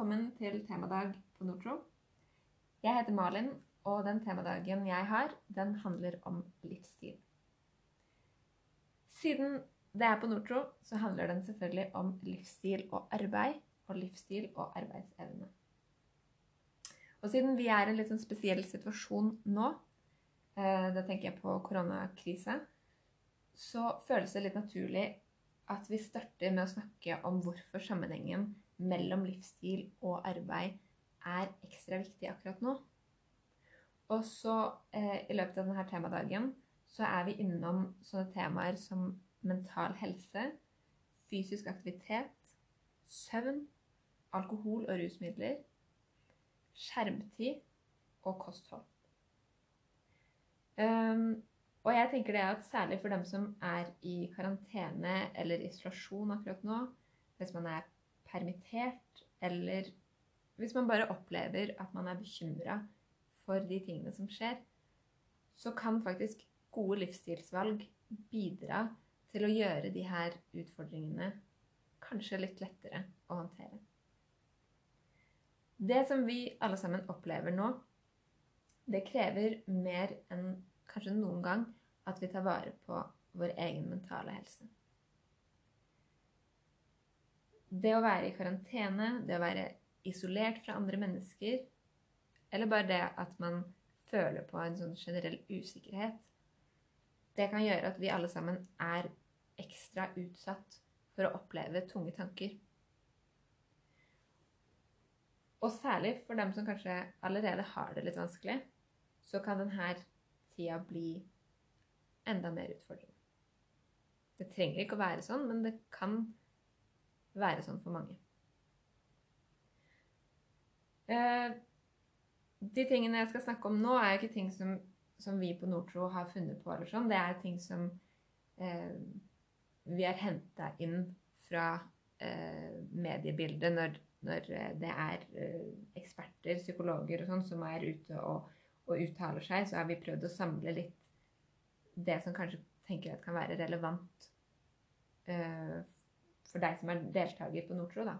velkommen til temadag på Nortro. Jeg heter Malin, og den temadagen jeg har, den handler om livsstil. Siden det er på Nortro, så handler den selvfølgelig om livsstil og arbeid, og livsstil og arbeidsevne. Og siden vi er i en litt sånn spesiell situasjon nå, eh, da tenker jeg på koronakrise, så føles det litt naturlig at vi starter med å snakke om hvorfor sammenhengen mellom livsstil og arbeid er ekstra viktig akkurat nå. Og så eh, i løpet av denne temadagen så er vi innom sånne temaer som mental helse, fysisk aktivitet, søvn, alkohol og rusmidler, skjermtid og kosthold. Um, og jeg tenker det at særlig for dem som er i karantene eller isolasjon akkurat nå, hvis man er permittert, eller hvis man bare opplever at man er bekymra for de tingene som skjer, så kan faktisk gode livsstilsvalg bidra til å gjøre de her utfordringene kanskje litt lettere å håndtere. Det som vi alle sammen opplever nå, det krever mer enn kanskje noen gang at vi tar vare på vår egen mentale helse det å være i karantene, det å være isolert fra andre mennesker, eller bare det at man føler på en sånn generell usikkerhet, det kan gjøre at vi alle sammen er ekstra utsatt for å oppleve tunge tanker. Og særlig for dem som kanskje allerede har det litt vanskelig, så kan denne tida bli enda mer utfordrende. Det trenger ikke å være sånn, men det kan være sånn for mange. Eh, de tingene jeg skal snakke om nå, er jo ikke ting som, som vi på Nordtro har funnet på. eller sånn. Det er ting som eh, vi har henta inn fra eh, mediebildet når, når, det er eh, eksperter, psykologer og sånn, som er ute og, og, uttaler seg. Så har vi prøvd å samle litt det som kanskje tenker at kan være relevant eh, for deg som er deltaker på Nortro, da.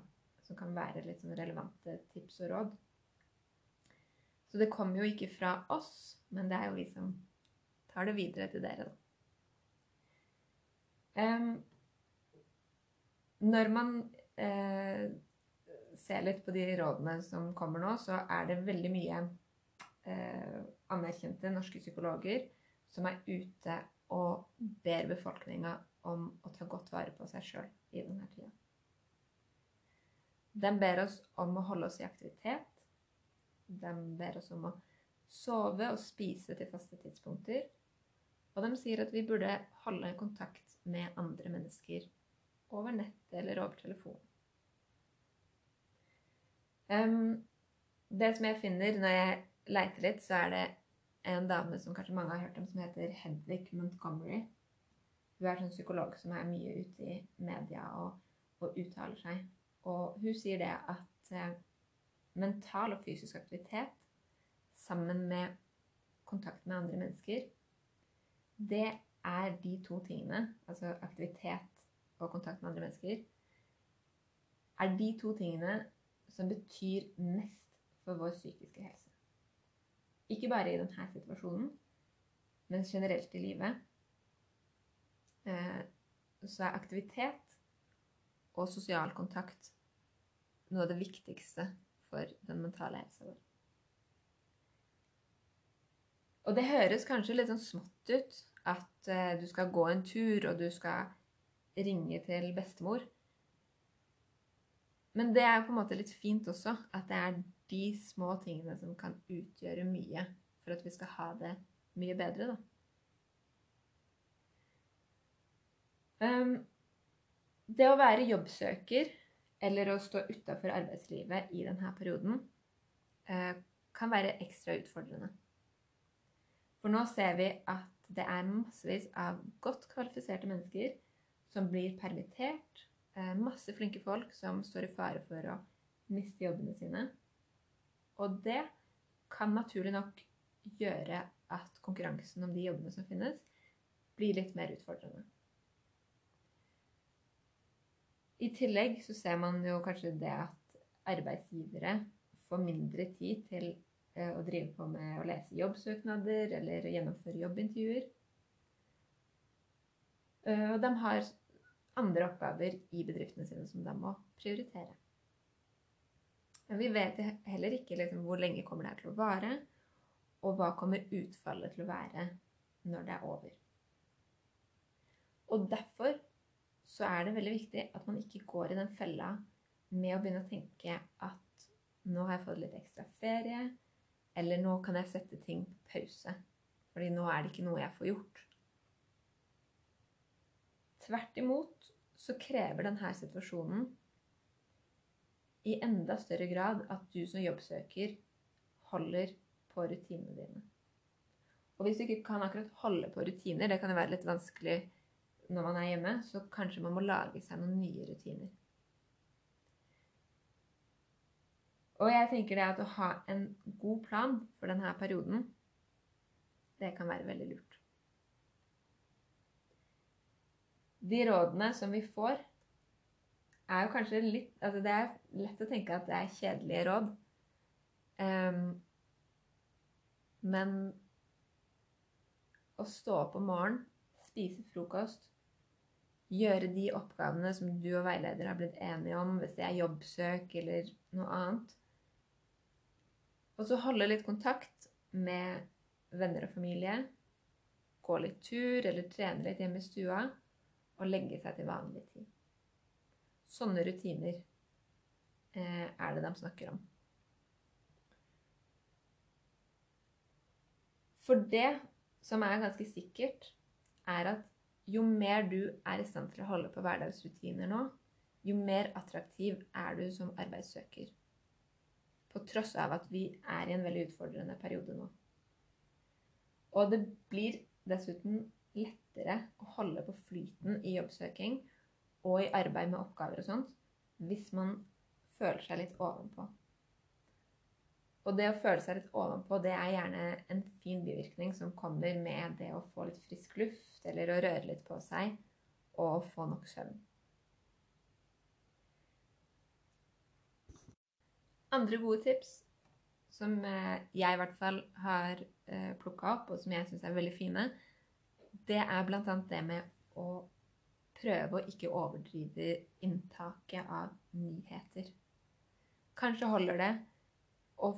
Som kan være litt sånn relevante tips og råd. Så det kommer jo ikke fra oss, men det er jo vi som tar det videre til dere, da. Um, når man eh, ser litt på de rådene som kommer nå, så er det veldig mye eh, anerkjente norske psykologer som er ute og ber befolkninga om å ta godt vare på seg sjøl i denne tida. De ber oss om å holde oss i aktivitet. De ber oss om å sove og spise til faste tidspunkter. Og de sier at vi burde holde kontakt med andre mennesker over nettet eller over telefon. Um, det som jeg finner når jeg leiter litt, så er det en dame som kanskje mange har hørt om, som heter Hedvig Montgomery. Hun er sånn psykolog som er mye ute i media og, og uttaler seg. Og hun sier det at eh, mental og fysisk aktivitet sammen med kontakt med andre mennesker, det er de to tingene, altså aktivitet og kontakt med andre mennesker, er de to tingene som betyr mest for vår psykiske helse. Ikke bare i denne situasjonen, men generelt i livet. Eh, så er aktivitet og sosial kontakt noe av det viktigste for den mentale helsa vår. Og det høres kanskje litt sånn smått ut at uh, du skal gå en tur, og du skal ringe til bestemor. Men det er jo på en måte litt fint også, at det er de små tingene som kan utgjøre mye for at vi skal ha det mye bedre, da. Det å være jobbsøker eller å stå utafor arbeidslivet i denne perioden uh, kan være ekstra utfordrende. For nå ser vi at det er massevis av godt kvalifiserte mennesker som blir permittert. Uh, masse flinke folk som står i fare for å miste jobbene sine. Og det kan naturlig nok gjøre at konkurransen om de jobbene som finnes, blir litt mer utfordrende. I tillegg så ser man jo kanskje det at arbeidsgivere får mindre tid til eh, å drive på med å lese jobbsøknader eller gjennomføre jobbintervjuer. Eh, og de har andre oppgaver i bedriftene sine som de må prioritere. Men vi vet heller ikke liksom, hvor lenge kommer det her til å vare, og hva kommer utfallet til å være når det er over. Og derfor så er det veldig viktig at man ikke går i den fella med å begynne å tenke at nå har jeg fått litt ekstra ferie, eller nå kan jeg sette ting på pause. Fordi nå er det ikke noe jeg får gjort. Tvert imot så krever denne situasjonen i enda større grad at du som jobbsøker holder på rutinene dine. Og hvis du ikke kan akkurat holde på rutiner, det kan jo være litt vanskelig når man er hjemme, så kanskje man må lage seg noen nye rutiner. Og jeg tenker det at å ha en god plan for denne perioden, det kan være veldig lurt. De rådene som vi får, er jo kanskje litt Altså det er lett å tenke at det er kjedelige råd. Um, men å stå opp om morgenen, spise frokost, gjøre de oppgavene som du og veileder har blitt enige om, hvis det er jobbsøk eller noe annet. Og så holde litt kontakt med venner og familie. Gå litt tur eller trene litt hjemme i stua. Og legge seg til vanlig tid. Sånne rutiner eh, er det de snakker om. For det som er ganske sikkert, er at jo mer du er i stand til å holde på hverdagsrutiner nå, jo mer attraktiv er du som arbeidssøker. På tross av at vi er i en veldig utfordrende periode nå. Og det blir dessuten lettere å holde på flyten i jobbsøking og i arbeid med oppgaver og sånt hvis man føler seg litt ovenpå. Og det å føle seg litt ovenpå, det er gjerne en fin bivirkning som kommer med det å få litt frisk luft, eller å røre litt på seg, og få nok søvn. Andre gode tips som eh, jeg i hvert fall har eh, plukka opp, og som jeg syns er veldig fine, det er bl.a. det med å prøve å ikke overdrive inntaket av nyheter. Kanskje holder det å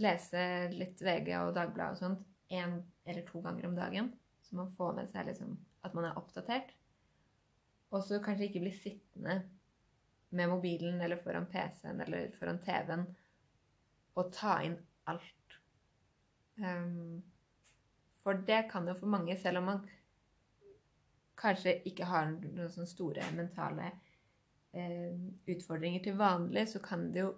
lese litt VG og Dagbladet og sånt én eller to ganger om dagen. Så man får med seg liksom at man er oppdatert. Og så kanskje ikke bli sittende med mobilen eller foran PC-en eller foran TV-en og ta inn alt. Um, for det kan jo for mange, selv om man kanskje ikke har noen sånne store mentale eh, utfordringer til vanlig, så kan det jo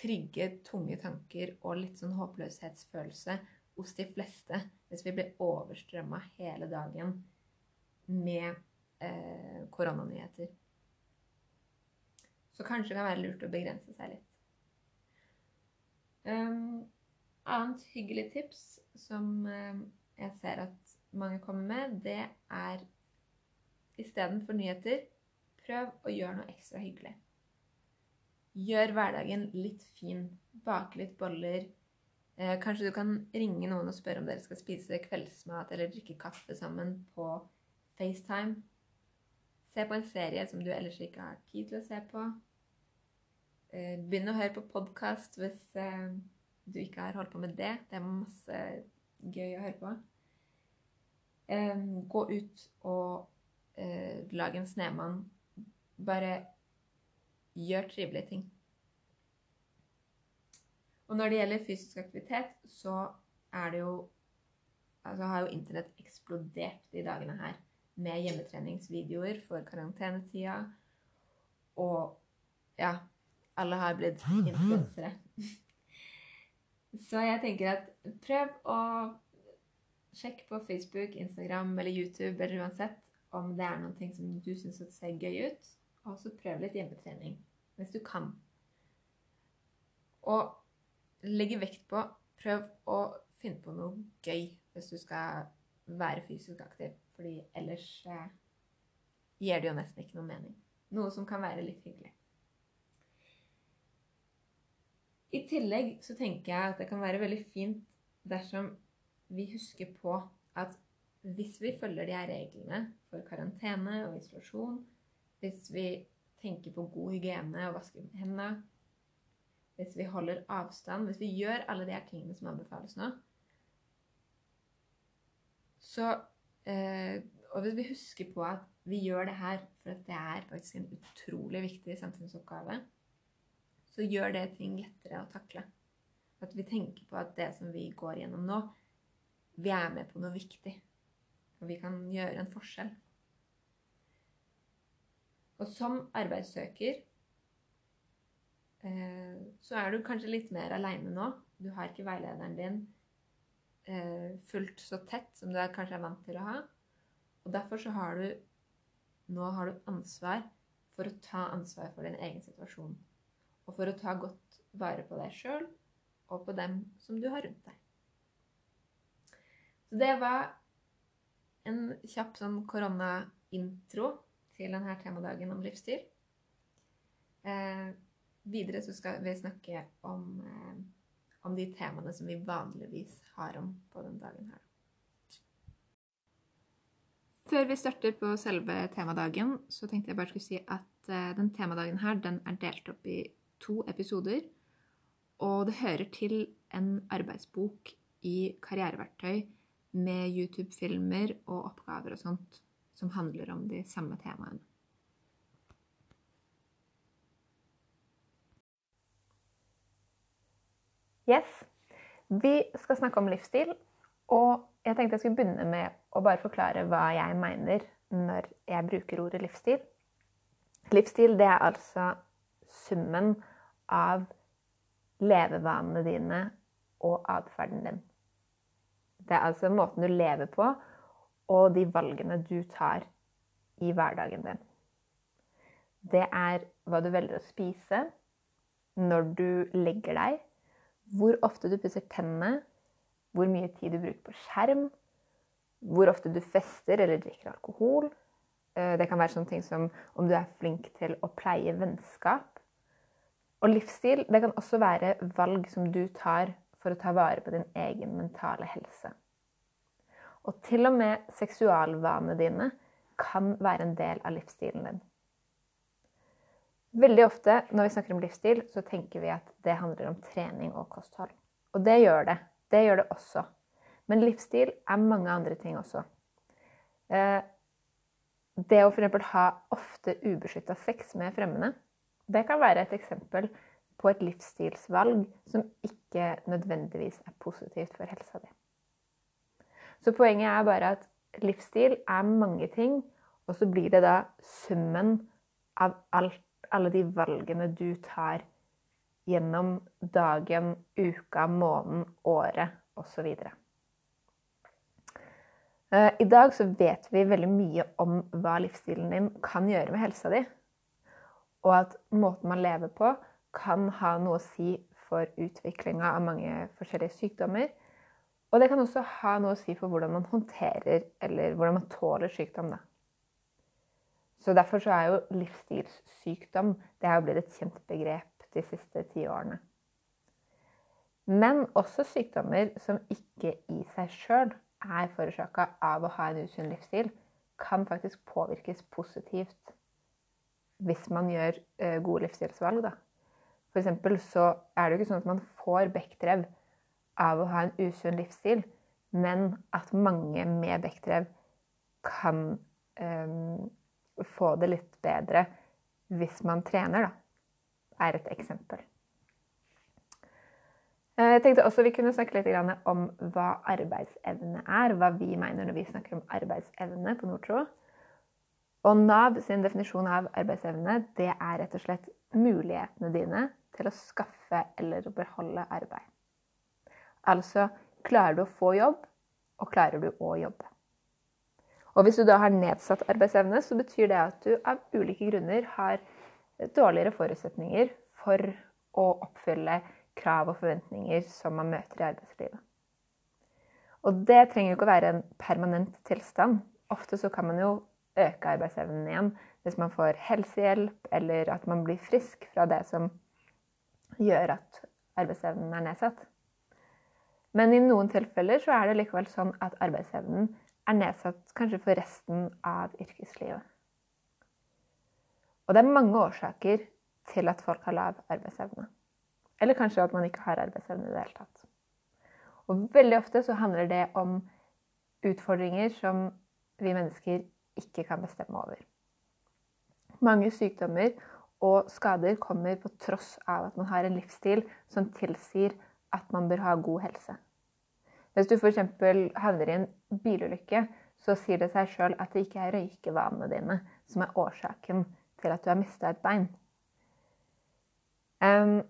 trigge tunge tanker og litt sånn håpløshetsfølelse hos de fleste hvis vi blir overstrømma hele dagen med eh, koronanyheter. Så kanskje det kan være lurt å begrense seg litt. Um, annet hyggelig tips som um, jeg ser at mange kommer med, det er istedenfor nyheter, prøv å gjøre noe ekstra hyggelig. Gjør hverdagen litt fin. Bake litt boller. Eh, kanskje du kan ringe noen og spørre om dere skal spise kveldsmat eller drikke kaffe sammen på FaceTime. Se på en serie som du ellers ikke har tid til å se på. Eh, begynn å høre på podkast hvis eh, du ikke har holdt på med det. Det er masse gøy å høre på. Eh, gå ut og eh, lag en snemann. Bare gjør trivelige ting. Og når det gjelder fysisk aktivitet, så er det jo Altså har jo internett eksplodert de dagene her med hjemmetreningsvideoer for karantenetida. Og ja Alle har blitt influensere. så jeg tenker at prøv å sjekke på Facebook, Instagram eller YouTube eller uansett om det er noe som du syns ser gøy ut. Og så prøv litt hjemmetrening hvis du kan. Og legge vekt på Prøv å finne på noe gøy hvis du skal være fysisk aktiv. Fordi ellers eh, gir det jo nesten ikke noe mening. Noe som kan være litt hyggelig. I tillegg så tenker jeg at det kan være veldig fint dersom vi husker på at hvis vi følger de her reglene for karantene og isolasjon, hvis vi tenker på god hygiene og vasker hendene, hvis vi holder avstand, hvis vi gjør alle de her tingene som anbefales nå, så eh, Og hvis vi husker på at vi gjør det her for at det er faktisk en utrolig viktig samfunnsoppgave, så gjør det ting lettere å takle. At vi tenker på at det som vi går gjennom nå, vi er med på noe viktig. Og vi kan gjøre en forskjell. Og som arbeidssøker så er du kanskje litt mer aleine nå. Du har ikke veilederen din eh, fullt så tett som du er, kanskje er vant til å ha. Og derfor så har du nå har du ansvar for å ta ansvar for din egen situasjon. Og for å ta godt vare på deg sjøl og på dem som du har rundt deg. Så det var en kjapp sånn koronaintro til denne temadagen om livsstil. Eh, videre så skal vi snakke om, eh, om, de temaene som vi vanligvis har om på den dagen her. Før vi starter på selve temadagen, så tenkte jeg bare skulle si at eh, den temadagen her den er delt opp i to episoder. Og det hører til en arbeidsbok i karriereverktøy med YouTube-filmer og oppgaver og sånt som handler om de samme temaene. Yes. Vi skal snakke om livsstil, og jeg tenkte jeg skulle begynne med å bare forklare hva jeg mener når jeg bruker ordet livsstil. Livsstil det er altså summen av levevanene dine og atferden din. Det er altså måten du lever på, og de valgene du tar i hverdagen din. Det er hva du velger å spise, når du legger deg, hvor ofte du pusser tennene, hvor mye tid du bruker på skjerm, hvor ofte du fester eller drikker alkohol. Eh, det kan være sånne ting som om du er flink til å pleie vennskap. Og livsstil det kan også være valg som du tar for å ta vare på din egen mentale helse. Og til og med seksualvanene dine kan være en del av livsstilen din. Veldig ofte når vi snakker om livsstil, så tenker vi at det handler om trening og kosthold. Og det gjør det. Det gjør det også. Men livsstil er mange andre ting også. Eh, det å f.eks. ha ofte ubeskytta sex med fremmede, det kan være et eksempel på et livsstilsvalg som ikke nødvendigvis er positivt for helsa di. Så poenget er bare at livsstil er mange ting, og så blir det da summen av alt, alle de valgene du tar gjennom dagen, uka, måneden, året osv. Eh, I dag så vet vi veldig mye om hva livsstilen din kan gjøre med helsa di. Og at måten man lever på, kan ha noe å si for utviklinga av mange forskjellige sykdommer. Og det kan også ha noe å si for hvordan man håndterer eller hvordan man tåler sykdom. Da. Så Derfor så er jo livsstilssykdom det er jo blitt et kjent begrep de siste ti årene. Men også sykdommer som ikke i seg sjøl er forårsaka av å ha en usunn livsstil, kan faktisk påvirkes positivt hvis man gjør eh, gode livsstilsvalg. da. For så er det jo ikke sånn at man får bekkdrev av å ha en usunn livsstil, men at mange med bekkdrev kan um, få det litt bedre hvis man trener, da. Er et eksempel. Eh, jeg tenkte også vi kunne snakke litt om hva arbeidsevne er. Hva vi mener når vi snakker om arbeidsevne på Nordtro. Og Nav sin definisjon av arbeidsevne det er rett og slett mulighetene dine til å skaffe eller beholde arbeid. Altså klarer du å få jobb, og klarer du å jobbe. Og hvis du da har nedsatt arbeidsevne, så betyr det at du av ulike grunner har dårligere forutsetninger for å oppfylle krav og forventninger som man møter i arbeidslivet. Og det trenger jo ikke å være en permanent tilstand. Ofte så kan man jo øke arbeidsevnen igjen hvis man får helsehjelp, eller at man blir frisk fra det som gjør at arbeidsevnen er nedsatt. Men i noen tilfeller så er det likevel sånn at arbeidsevnen er nedsatt kanskje for resten av yrkeslivet. Og det er mange årsaker til at folk har lav arbeidsevne. Eller kanskje at man ikke har arbeidsevne i det hele tatt. Og veldig ofte så handler det om utfordringer som vi mennesker ikke kan bestemme over. Mange sykdommer og skader kommer på tross av at man har en livsstil som tilsier at man bør ha god helse. Hvis du f.eks. havner i en bilulykke, så sier det seg sjøl at det ikke er røykevanene dine som er årsaken til at du har mista et bein. Um,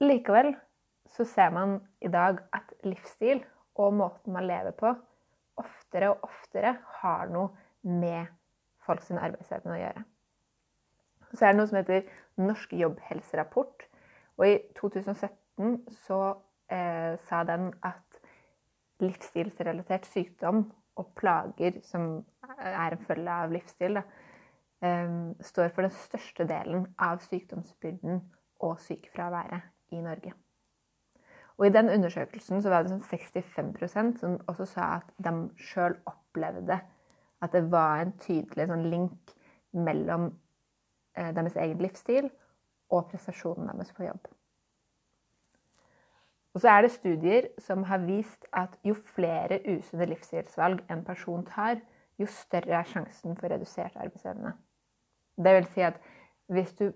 likevel så ser man i dag at livsstil og måten man lever på, oftere og oftere har noe med folks arbeidsevne å gjøre. Så er det noe som heter Norsk jobbhelserapport. Og i 2017 så eh, sa den at livsstilsrelatert sykdom og plager som er en følge av livsstil, da, eh, står for den største delen av sykdomsbyrden og sykefraværet i Norge. Og I den undersøkelsen var det sånn 65% som også sa at de sjøl opplevde at det var en tydelig sånn link mellom eh, deres egen livsstil og prestasjonen deres på jobb. Og så er det studier som har vist at jo flere usunne livsstilsvalg en person tar, jo større er sjansen for redusert arbeidsevne. Det vil si at hvis du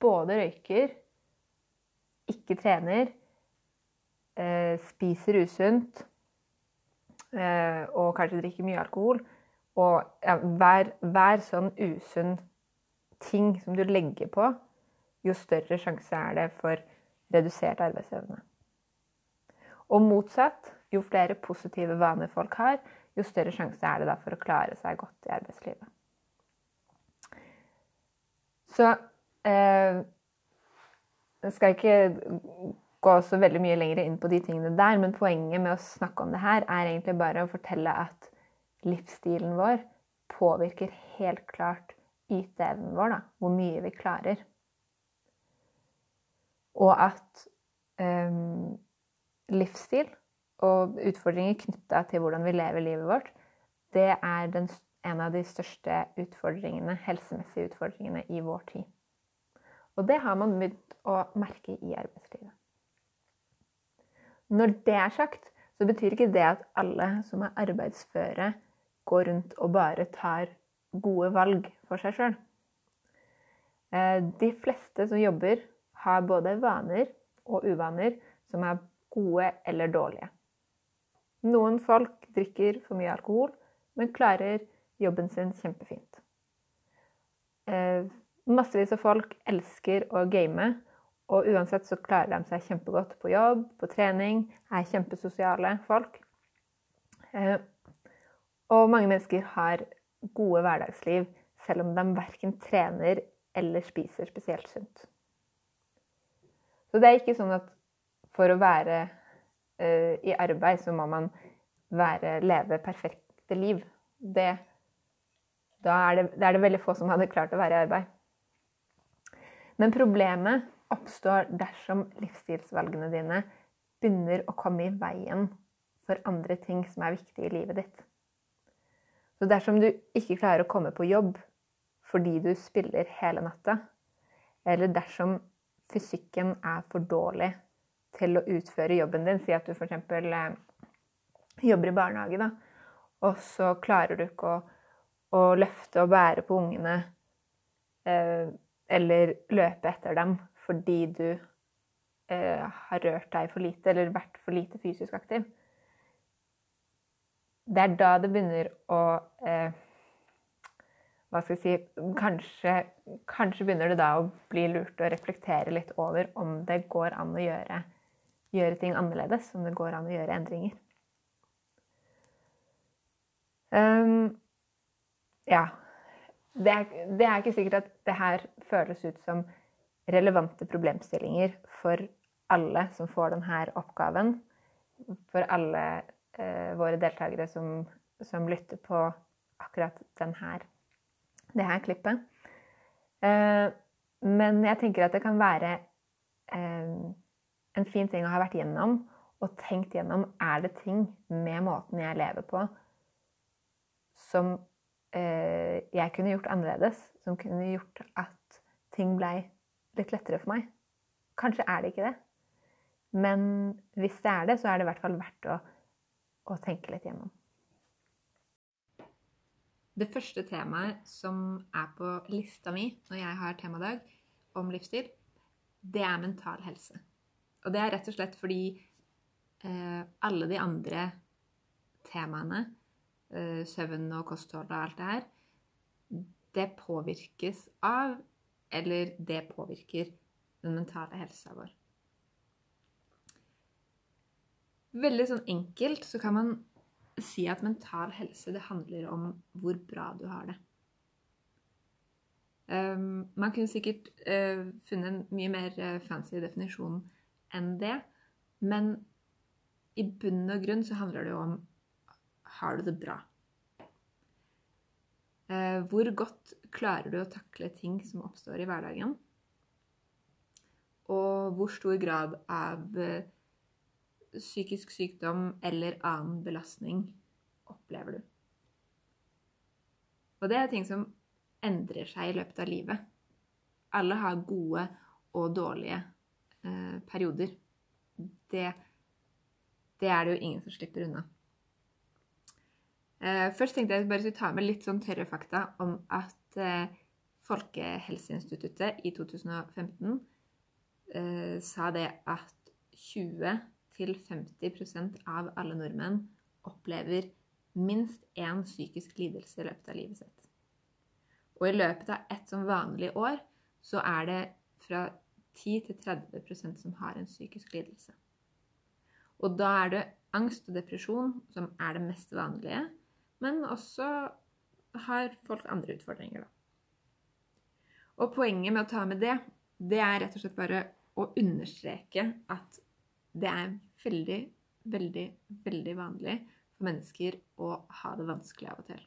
både røyker, ikke trener, eh, spiser usunt eh, og kanskje drikker mye alkohol, og ja, hver, hver sånn usunn ting som du legger på, jo større sjanse er det for redusert arbeidsevne. Og motsatt, jo flere positive vaner folk har, jo større sjanse er det da for å klare seg godt i arbeidslivet. Så eh, jeg skal ikke gå så veldig mye lenger inn på de tingene der, men poenget med å snakke om det her er egentlig bare å fortelle at livsstilen vår påvirker helt klart yteevnen vår, da, hvor mye vi klarer. Og at um, livsstil og utfordringer knytta til hvordan vi lever livet vårt, det er den, en av de største utfordringene, helsemessige utfordringene i vår tid. Og det har man begynt å merke i arbeidslivet. Når det er sagt, så betyr ikke det at alle som er arbeidsføre, går rundt og bare tar gode valg for seg sjøl. Eh, de fleste som jobber, har både vaner og uvaner som er gode eller dårlige. Noen folk drikker for mye alkohol, men klarer jobben sin kjempefint. Eh, massevis av folk elsker å game og uansett så klarer de seg kjempegodt på jobb, på trening, er kjempesosiale folk. Eh, og mange mennesker har gode hverdagsliv selv om de verken trener eller spiser spesielt sunt. Så det er ikke sånn at for å være uh, i arbeid, så må man være, leve perfekte liv. Det, da er det, er det veldig få som hadde klart å være i arbeid. Men problemet oppstår dersom livsstilsvalgene dine begynner å komme i veien for andre ting som er viktige i livet ditt. Så dersom du ikke klarer å komme på jobb fordi du spiller hele natta, eller dersom fysikken er for dårlig til å utføre jobben din, si at du f.eks. Eh, jobber i barnehage, da, og så klarer du ikke å, å løfte og bære på ungene eh, eller løpe etter dem fordi du eh, har rørt deg for lite eller vært for lite fysisk aktiv. Det er da det begynner å eh, Hva skal jeg si kanskje, kanskje, begynner det da å bli lurt å reflektere litt over om det går an å gjøre, gjøre ting annerledes. Om det går an å gjøre endringer. Um, ja. Det er, det er ikke sikkert at det her føles ut som relevante problemstillinger for alle som får denne oppgaven. For alle eh, våre deltakere som, som, lytter på akkurat denne, det her klippet. Eh, men jeg tenker at det kan være eh, en fin ting å ha vært gjennom og tenkt gjennom er det ting med måten jeg lever på, som eh, jeg kunne gjort annerledes. Som kunne gjort at ting blei litt lettere for meg. Kanskje er det ikke det. Men hvis det er det, så er det i hvert fall verdt å, å tenke litt gjennom. Det første temaet som er på lista mi når jeg har temadag om livsstil, det er mental helse. Og det er rett og slett fordi eh, alle de andre temaene, eh, søvn og kosthold og alt det her, det påvirkes av, eller det påvirker, den mentale helsa vår. Veldig sånn enkelt så kan man si at mental helse det handler om hvor bra du har det. Um, man kunne sikkert uh, funnet en mye mer uh, fancy definisjon enn det, men i bunn og grunn så handler det jo om har du det bra? Uh, hvor godt klarer du å takle ting som oppstår i hverdagen? Og hvor stor grad av psykisk sykdom eller annen belastning opplever du? Og det er ting som endrer seg i løpet av livet. Alle har gode og dårlige eh, perioder. Det, det, er det jo ingen som slipper unna. Eh, først tenkte jeg bare skulle ta med litt sånn tørre fakta om at eh, Folkehelseinstituttet i 2015 eh, sa det at 20-50% av alle nordmenn opplever minst én psykisk lidelse i løpet av livet sitt. Og i løpet av et sånn vanlig år så er det fra 10 til 30% som har en psykisk lidelse. Og da er det angst og depresjon som er det mest vanlige, men også har folk andre utfordringer, da. Og poenget med å ta med det, det er rett og slett bare å understreke at det er veldig, veldig, veldig vanlig for mennesker å ha det vanskelig av og til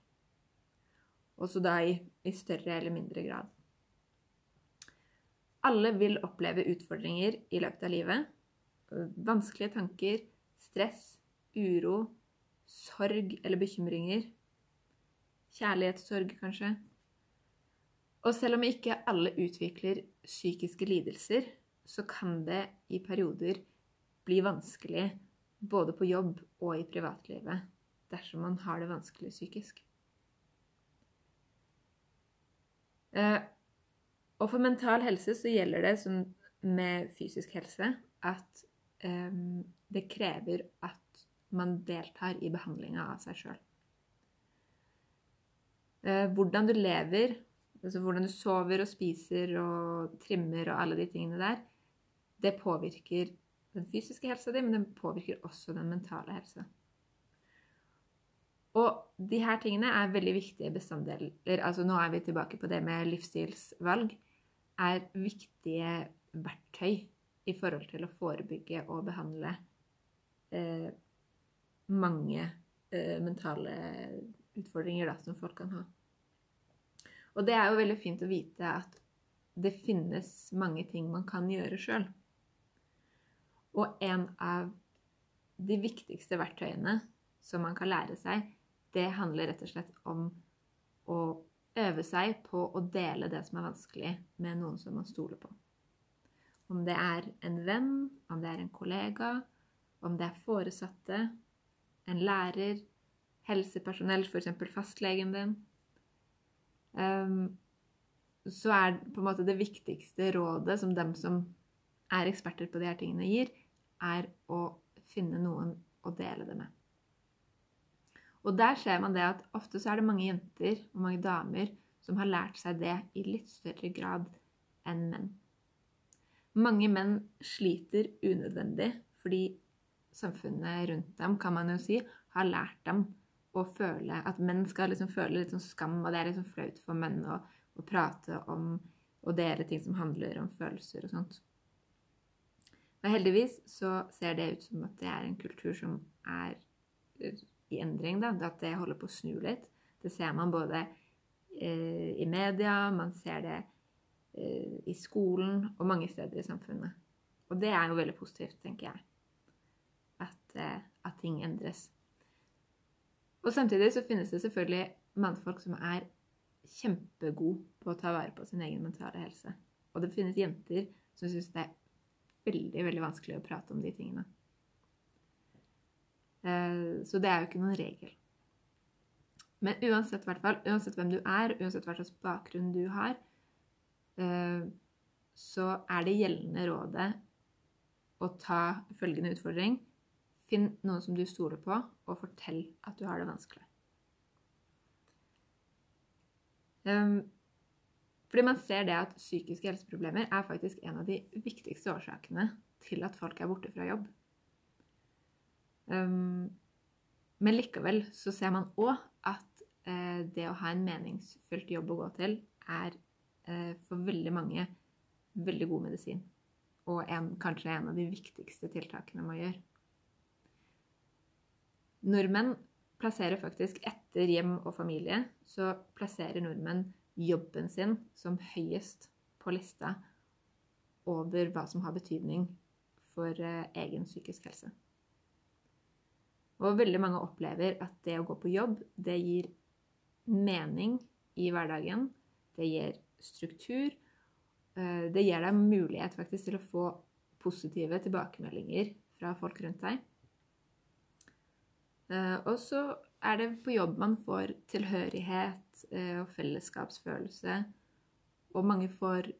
også da i, i større eller mindre grad. Alle vil oppleve utfordringer i løpet av livet. Vanskelige tanker, stress, uro, sorg eller bekymringer. Kjærlighetssorg, kanskje. Og selv om ikke alle utvikler psykiske lidelser, så kan det i perioder bli vanskelig både på jobb og i privatlivet dersom man har det vanskelig psykisk. Eh, og for mental helse så gjelder det som med fysisk helse at um, det krever at man deltar i behandlinga av seg sjøl. Uh, eh, hvordan du lever, altså hvordan du sover og spiser og trimmer og alle de tingene der, det påvirker den fysiske helsa di, men det påvirker også den mentale helsa. Og de her tingene er veldig viktige bestanddeler. Altså nå er vi tilbake på det med livsstilsvalg. Er viktige verktøy i forhold til å forebygge og behandle eh, mange eh, mentale utfordringer da, som folk kan ha. Og det er jo veldig fint å vite at det finnes mange ting man kan gjøre sjøl. Og en av de viktigste verktøyene som man kan lære seg, det handler rett og slett om å øve seg på å dele det som er vanskelig, med noen som man stoler på. Om det er en venn, om det er en kollega, om det er foresatte, en lærer, helsepersonell, f.eks. fastlegen din. Um, så er på en måte det viktigste rådet som dem som er eksperter på de her tingene, gir, er å finne noen å dele det med. Og der ser man det at ofte så er det mange jenter og mange damer som har lært seg det i litt større grad enn menn. Mange menn sliter unødvendig fordi samfunnet rundt dem, kan man jo si, har lært dem å føle At menn skal liksom føle litt sånn skam, og det er liksom flaut for menn å, å prate om og dele ting som handler om følelser og sånt. Men heldigvis så ser det ut som at det er en kultur som er i endring. Da, at det holder på å snu litt. Det ser man både eh, i media, man ser det eh, i skolen og mange steder i samfunnet. Og det er jo veldig positivt, tenker jeg. At, eh, at ting endres. Og samtidig så finnes det selvfølgelig mannfolk som er kjempegode på å ta vare på sin egen mentale helse. Og det finnes jenter som syns det er veldig, veldig vanskelig å prate om de tingene. Eh, så det er jo ikke noen regel. Men uansett, fall, uansett hvem du er, uansett hva slags bakgrunn du har, eh, så er det gjeldende rådet å ta følgende utfordring. Finn noen som du stoler på, og fortell at du har det vanskelig. Um, fordi man ser det at psykiske helseproblemer er faktisk en av de viktigste årsakene til at folk er borte fra jobb. Um, men likevel så ser man òg at eh, det å ha en meningsfylt jobb å gå til er eh, for veldig mange veldig god medisin. Og en, kanskje en av de viktigste tiltakene man gjør. Nordmenn plasserer faktisk etter hjem og familie, så plasserer nordmenn jobben sin som høyest på lista over hva som har betydning for eh, egen psykisk helse. Og veldig mange opplever at det å gå på jobb, det gir mening i hverdagen. Det gir struktur. Eh, det gir deg mulighet faktisk til å få positive tilbakemeldinger fra folk rundt deg. Eh, og så er det på jobb man får tilhørighet eh, og fellesskapsfølelse. Og mange får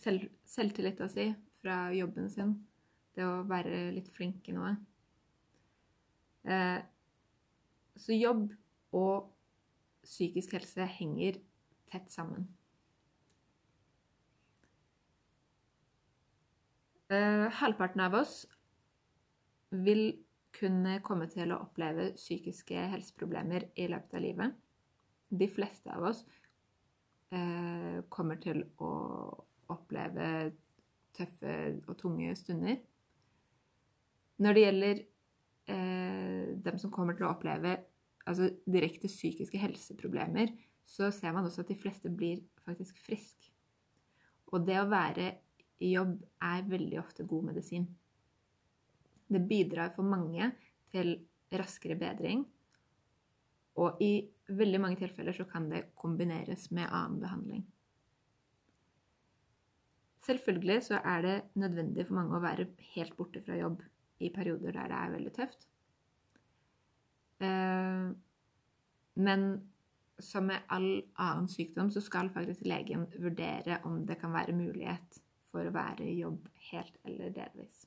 selv, selvtillita si fra jobben sin. Det å være litt flink i noe. Så jobb og psykisk helse henger tett sammen. Eh, halvparten av oss vil kunne komme til å oppleve psykiske helseproblemer i løpet av livet. De fleste av oss eh, kommer til å oppleve tøffe og tunge stunder. Når det gjelder uh, dem som kommer til å oppleve altså direkte psykiske helseproblemer, så ser man også at de fleste blir faktisk friske. Og det å være i jobb er veldig ofte god medisin. Det bidrar for mange til raskere bedring, og i veldig mange tilfeller så kan det kombineres med annen behandling. Selvfølgelig så er det nødvendig for mange å være helt borte fra jobb i perioder der det er veldig tøft. Eh, men som med all annen sykdom så skal faktisk legen vurdere om det kan være mulighet for å være i jobb helt eller delvis.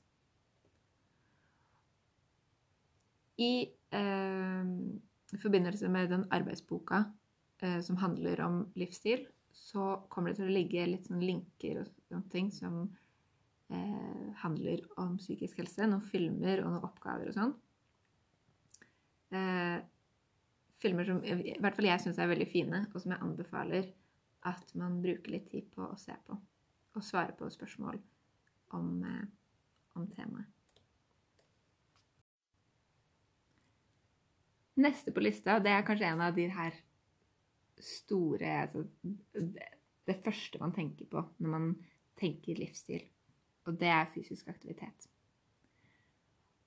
I eh, forbindelse med den arbeidsboka eh, som handler om livsstil, så kommer det til å ligge litt sånn linker og sånne ting som eh, handler om psykisk helse. Noen filmer og noen oppgaver og sånn. Eh, filmer som i hvert fall jeg syns er veldig fine, og som jeg anbefaler at man bruker litt tid på å se på og svare på spørsmål om, eh, om temaet. Neste på lista, det er kanskje en av de her store altså, Det første man tenker på når man tenker livsstil. Og det er fysisk aktivitet.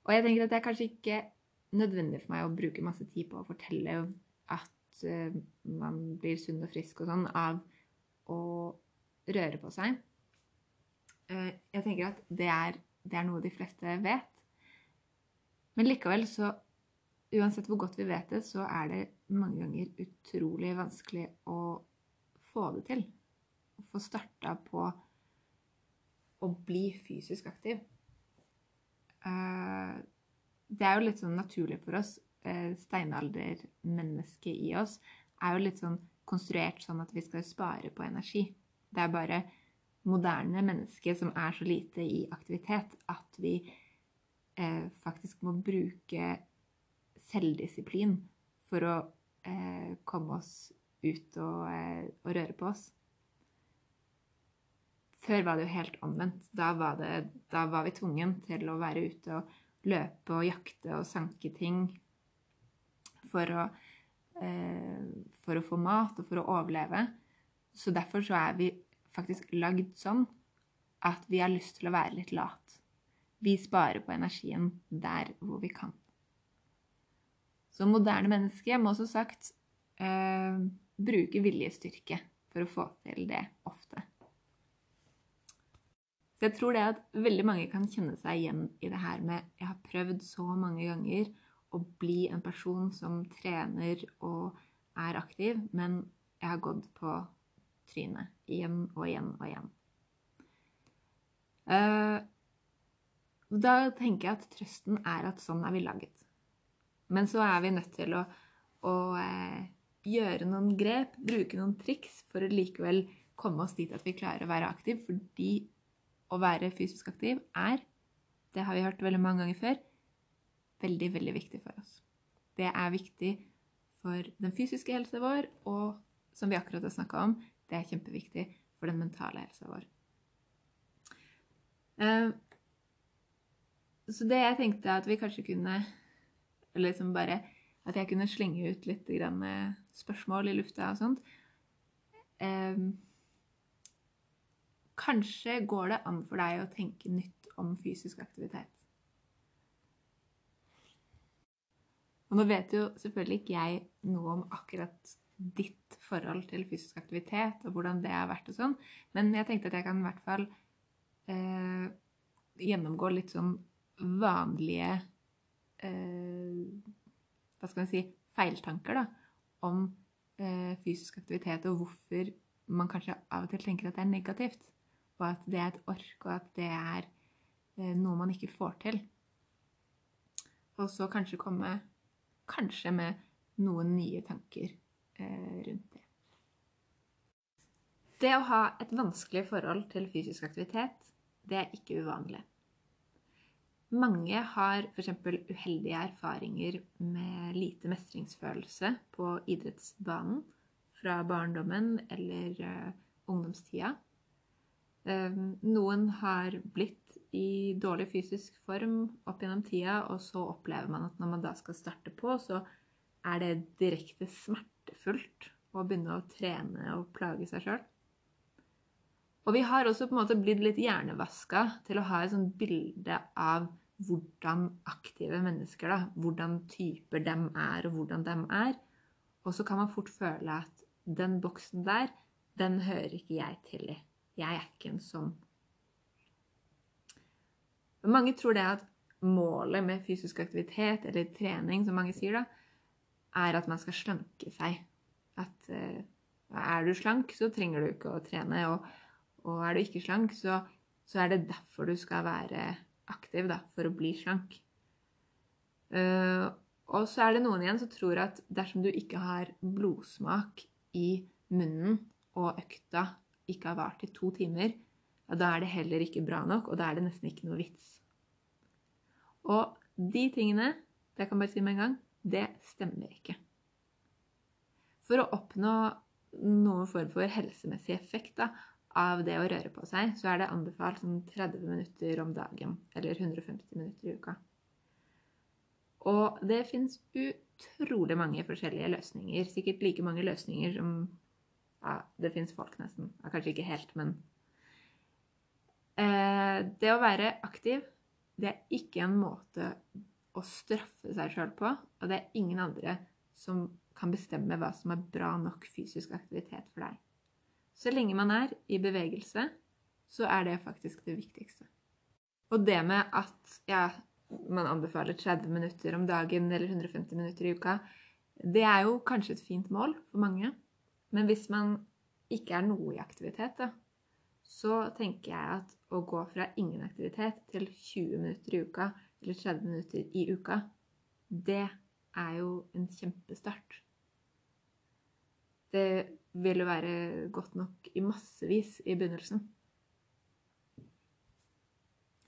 Og jeg tenker at det er kanskje ikke nødvendig for meg å bruke masse tid på å fortelle at uh, man blir sunn og frisk og sånn av å røre på seg. Eh, jeg tenker at det er, det er noe de fleste vet. Men likevel så Uansett hvor godt vi vet det, så er det mange ganger utrolig vanskelig å få det til. Å få starta på å bli fysisk aktiv. Eh, det er jo litt sånn naturlig for oss. Eh, steinaldermennesket i oss er jo litt sånn konstruert sånn at vi skal spare på energi. Det er bare moderne mennesker som er så lite i aktivitet at vi eh, faktisk må bruke selvdisiplin for å eh, komme oss ut og, eh, og, røre på oss. Før var det jo helt omvendt. Da var, det, da var vi tvungen til å være ute og løpe og jakte og sanke ting for å, eh, for å få mat og for å overleve. Så derfor så er vi faktisk lagd sånn at vi har lyst til å være litt lat. Vi sparer på energien der hvor vi kan. Så moderne mennesker må som sagt eh, bruke viljestyrke for å få til det ofte. Så jeg tror det at veldig mange kan kjenne seg igjen i det her med Jeg har prøvd så mange ganger å bli en person som trener og er aktiv, men jeg har gått på trynet igjen og igjen og igjen. Uh, da tenker jeg at trøsten er at sånn er vi laget. Men så er vi nødt til å, å uh, gjøre noen grep, bruke noen triks, for å likevel komme oss dit at vi klarer å være aktiv, fordi å være fysisk aktiv er, det har vi hørt veldig mange ganger før, veldig, veldig viktig for oss. Det er viktig for den fysiske helsa vår, og som vi akkurat har snakka om, det er kjempeviktig for den mentale helsa vår. Uh, så det jeg tenkte at vi kanskje kunne Eller liksom bare At jeg kunne slenge ut litt spørsmål i lufta og sånt. Kanskje går det an for deg å tenke nytt om fysisk aktivitet. Og nå vet jo selvfølgelig ikke jeg noe om akkurat ditt forhold til fysisk aktivitet og hvordan det har vært og sånn, men jeg tenkte at jeg kan i hvert fall eh, gjennomgå litt sånn vanlige eh, Hva skal man si feiltanker, da, om eh, fysisk aktivitet og hvorfor man kanskje av og til tenker at det er negativt og at det er et ork, og at det er eh, noe man ikke får til. Og så kanskje komme kanskje med noen nye tanker eh, rundt det. Det å ha et vanskelig forhold til fysisk aktivitet, det er ikke uvanlig. Mange har f.eks. uheldige erfaringer med lite mestringsfølelse på idrettsbanen fra barndommen eller uh, ungdomstida. Ehm, noen har blitt i dårlig fysisk form opp gjennom tida, og så opplever man at når man da skal starte på, så er det direkte smertefullt å begynne å trene og plage seg sjøl. Og vi har også på en måte blitt litt hjernevaska til å ha et sånt bilde av hvordan aktive mennesker, da, hvordan typer dem er, og hvordan dem er. Og så kan man fort føle at den boksen der, den hører ikke jeg til i. Jeg er ikke en sånn. Mange tror det at målet med fysisk aktivitet eller trening, som mange sier, da, er at man skal slanke seg. At uh, er du slank, så trenger du ikke å trene. Og, og er du ikke slank, så, så, er det derfor du skal være aktiv, da, for å bli slank. Uh, og så er det noen igjen som tror at dersom du ikke har blodsmak i munnen og økta ikke har vart i to timer, ja, da er det heller ikke bra nok, og da er det nesten ikke noe vits. Og de tingene, det kan jeg bare si med en gang, det stemmer ikke. For å oppnå noen form for helsemessig effekt da, av det å røre på seg, så er det anbefalt sånn 30 minutter om dagen, eller 150 minutter i uka. Og det fins utrolig mange forskjellige løsninger. Sikkert like mange løsninger som ja, det fins folk, nesten. Ja, kanskje ikke helt, men eh, Det å være aktiv, det er ikke en måte å straffe seg sjøl på. Og det er ingen andre som kan bestemme hva som er bra nok fysisk aktivitet for deg. Så lenge man er i bevegelse, så er det faktisk det viktigste. Og det med at ja, man anbefaler 30 minutter om dagen eller 150 minutter i uka, det er jo kanskje et fint mål for mange. Men hvis man ikke er noe i aktivitet, da, så tenker jeg at å gå fra ingen aktivitet til 20 minutter i uka eller 30 minutter i uka, det er jo en kjempestart. Det vil jo være godt nok i massevis i begynnelsen.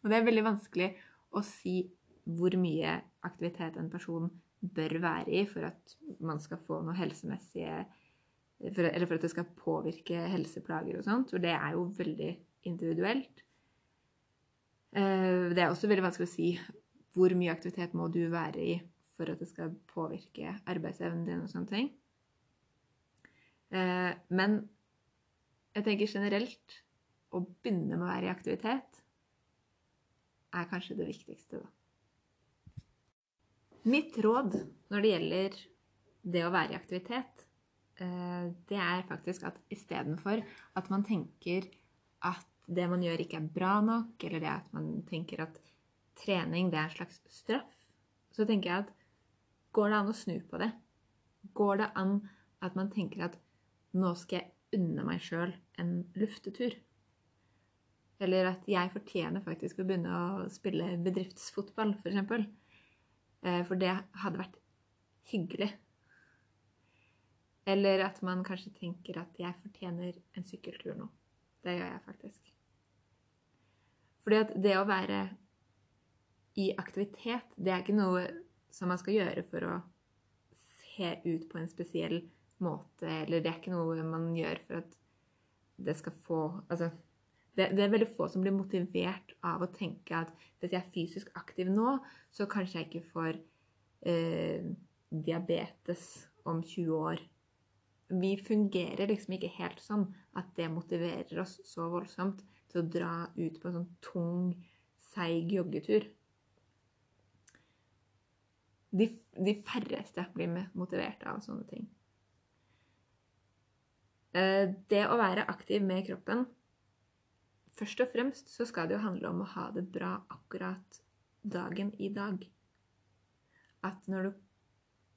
Og det er veldig vanskelig å si hvor mye aktivitet en person bør være i for at man skal få noe helsemessige for, eller for at det skal påvirke helseplager og sånt. For det er jo veldig individuelt. Eh, det er også veldig vanskelig å si hvor mye aktivitet må du være i for at det skal påvirke arbeidsevnen din og sånne ting. Eh, men jeg tenker generelt å begynne med å være i aktivitet er kanskje det viktigste, da. Mitt råd når det gjelder det å være i aktivitet, det er faktisk at istedenfor at man tenker at det man gjør, ikke er bra nok, eller det at man tenker at trening det er en slags straff, så tenker jeg at går det an å snu på det? Går det an at man tenker at nå skal jeg unne meg sjøl en luftetur? Eller at jeg fortjener faktisk å begynne å spille bedriftsfotball, f.eks. For. Eh, for det hadde vært hyggelig. Eller at man kanskje tenker at jeg fortjener en sykkeltur nå. Det gjør jeg faktisk. Fordi at det å være i aktivitet, det er ikke noe som man skal gjøre for å se ut på en spesiell måte, eller det er ikke noe man gjør for at det skal få Altså, det, det er veldig få som blir motivert av å tenke at hvis jeg er fysisk aktiv nå, så kanskje jeg ikke får eh, diabetes om 20 år. Vi fungerer liksom ikke helt sånn at det motiverer oss så voldsomt til å dra ut på en sånn tung, seig joggetur de, de færreste blir motivert av sånne ting. Eh, det å være aktiv med kroppen Først og fremst så skal det jo handle om å ha det bra akkurat dagen i dag. At når du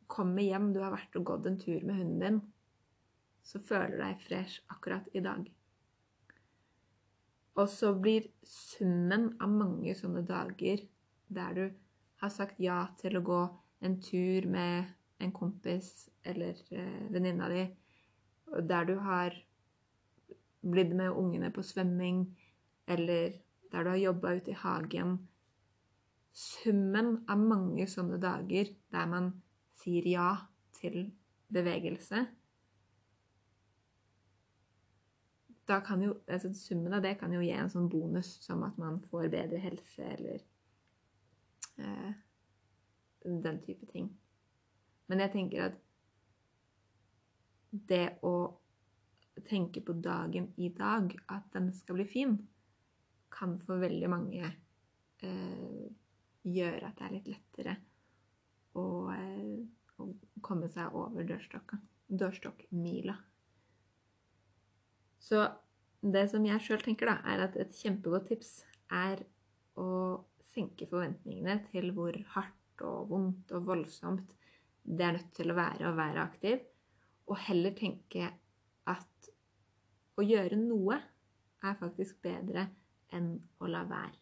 kommer hjem, du har vært og gått en tur med hunden din, så føler deg fresh akkurat i dag. Og så blir summen av mange sånne dager der du har sagt ja til å gå en tur med en kompis eller eh, venninna di, der du har blitt med ungene på svømming, eller der du har jobba ute i hagen Summen av mange sånne dager der man sier ja til bevegelse da kan jo, altså Summen av det kan jo gi en sånn bonus som at man får bedre helse eller eh, den type ting. Men jeg tenker at det å tenke på dagen i dag, at den skal bli fin, kan for veldig mange eh, gjøre at det er litt lettere å, eh, å komme seg over. Dørstokkmila. Så det som jeg sjøl tenker, da, er at et kjempegodt tips er å senke forventningene til hvor hardt og vondt og voldsomt det er nødt til å være å være aktiv, og heller tenke at å gjøre noe er faktisk bedre enn å la være.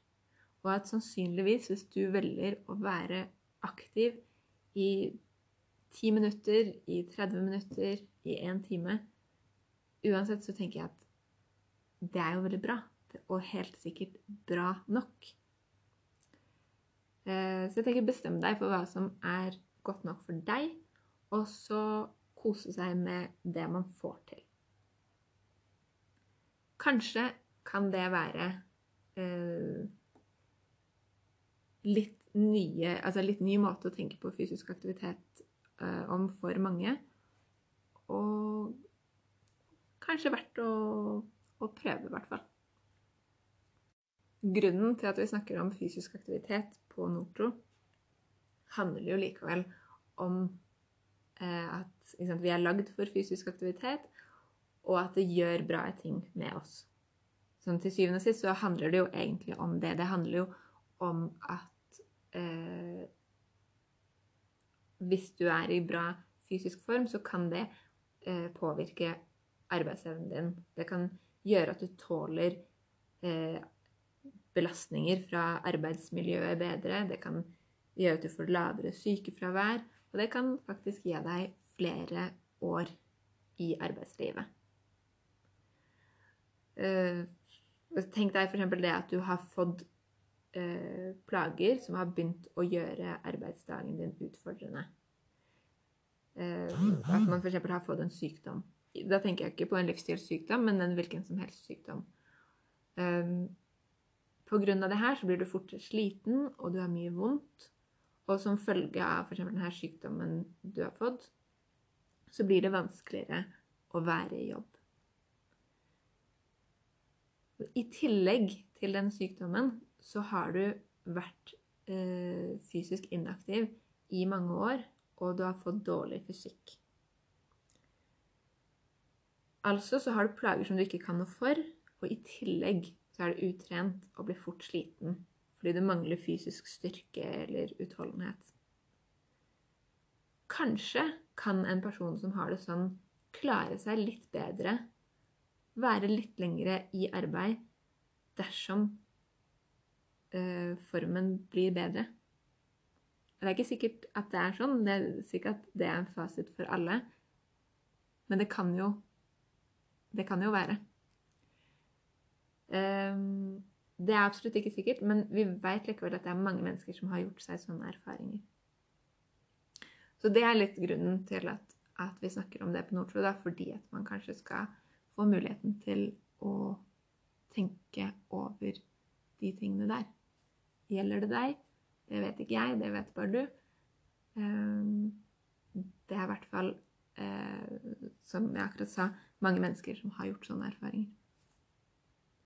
Og at sannsynligvis, hvis du velger å være aktiv i 10 minutter, i 30 minutter, i 1 time Uansett så tenker jeg at det er jo veldig bra. Og helt sikkert bra nok. Eh, så jeg tenker bestem deg for hva som er godt nok for deg, og så kose seg med det man får til. Kanskje kan det være eh, litt nye Altså litt ny måte å tenke på fysisk aktivitet eh, om for mange. Og kanskje verdt å, å prøve, i hvert fall. Grunnen til at vi snakker om fysisk aktivitet på Nortro, handler jo likevel om eh, at sant, vi er lagd for fysisk aktivitet, og at det gjør bra ting med oss. Sånn Til syvende og sist så handler det jo egentlig om det. Det handler jo om at eh, hvis du er i bra fysisk form, så kan det eh, påvirke arbeidsevnen din. Det kan gjøre at du tåler eh, belastninger fra arbeidsmiljøet bedre. Det kan gjøre at du får lavere sykefravær, og det kan faktisk gi deg flere år i arbeidslivet. Eh, tenk deg f.eks. det at du har fått eh, plager som har begynt å gjøre arbeidsdagen din utfordrende. Eh, at man f.eks. har fått en sykdom. Da tenker jeg ikke på en livsstilssykdom, men en hvilken som helst sykdom. Um, Pga. det her så blir du fort sliten, og du har mye vondt. Og som følge av f.eks. denne sykdommen du har fått, så blir det vanskeligere å være i jobb. I tillegg til den sykdommen så har du vært eh, fysisk inaktiv i mange år, og du har fått dårlig fysikk. Altså så har du plager som du ikke kan noe for, og i tillegg så er du utrent og blir fort sliten fordi du mangler fysisk styrke eller utholdenhet. Kanskje kan en person som har det sånn, klare seg litt bedre, være litt lengre i arbeid dersom øh, formen blir bedre. Det er ikke sikkert at det er sånn, det er sikkert at det er en fasit for alle, men det kan jo Det kan jo være. Um, det er absolutt ikke sikkert, men vi vet likevel at det er mange mennesker som har gjort seg sånne erfaringer. Så det er litt grunnen til at, at vi snakker om det på Nordtro, da, fordi at man kanskje skal få muligheten til å tenke over de tingene der. Gjelder det deg? Det vet ikke jeg, det vet bare du. Um, det er i hvert fall, som jeg akkurat sa, mange mennesker som har gjort sånne erfaringer.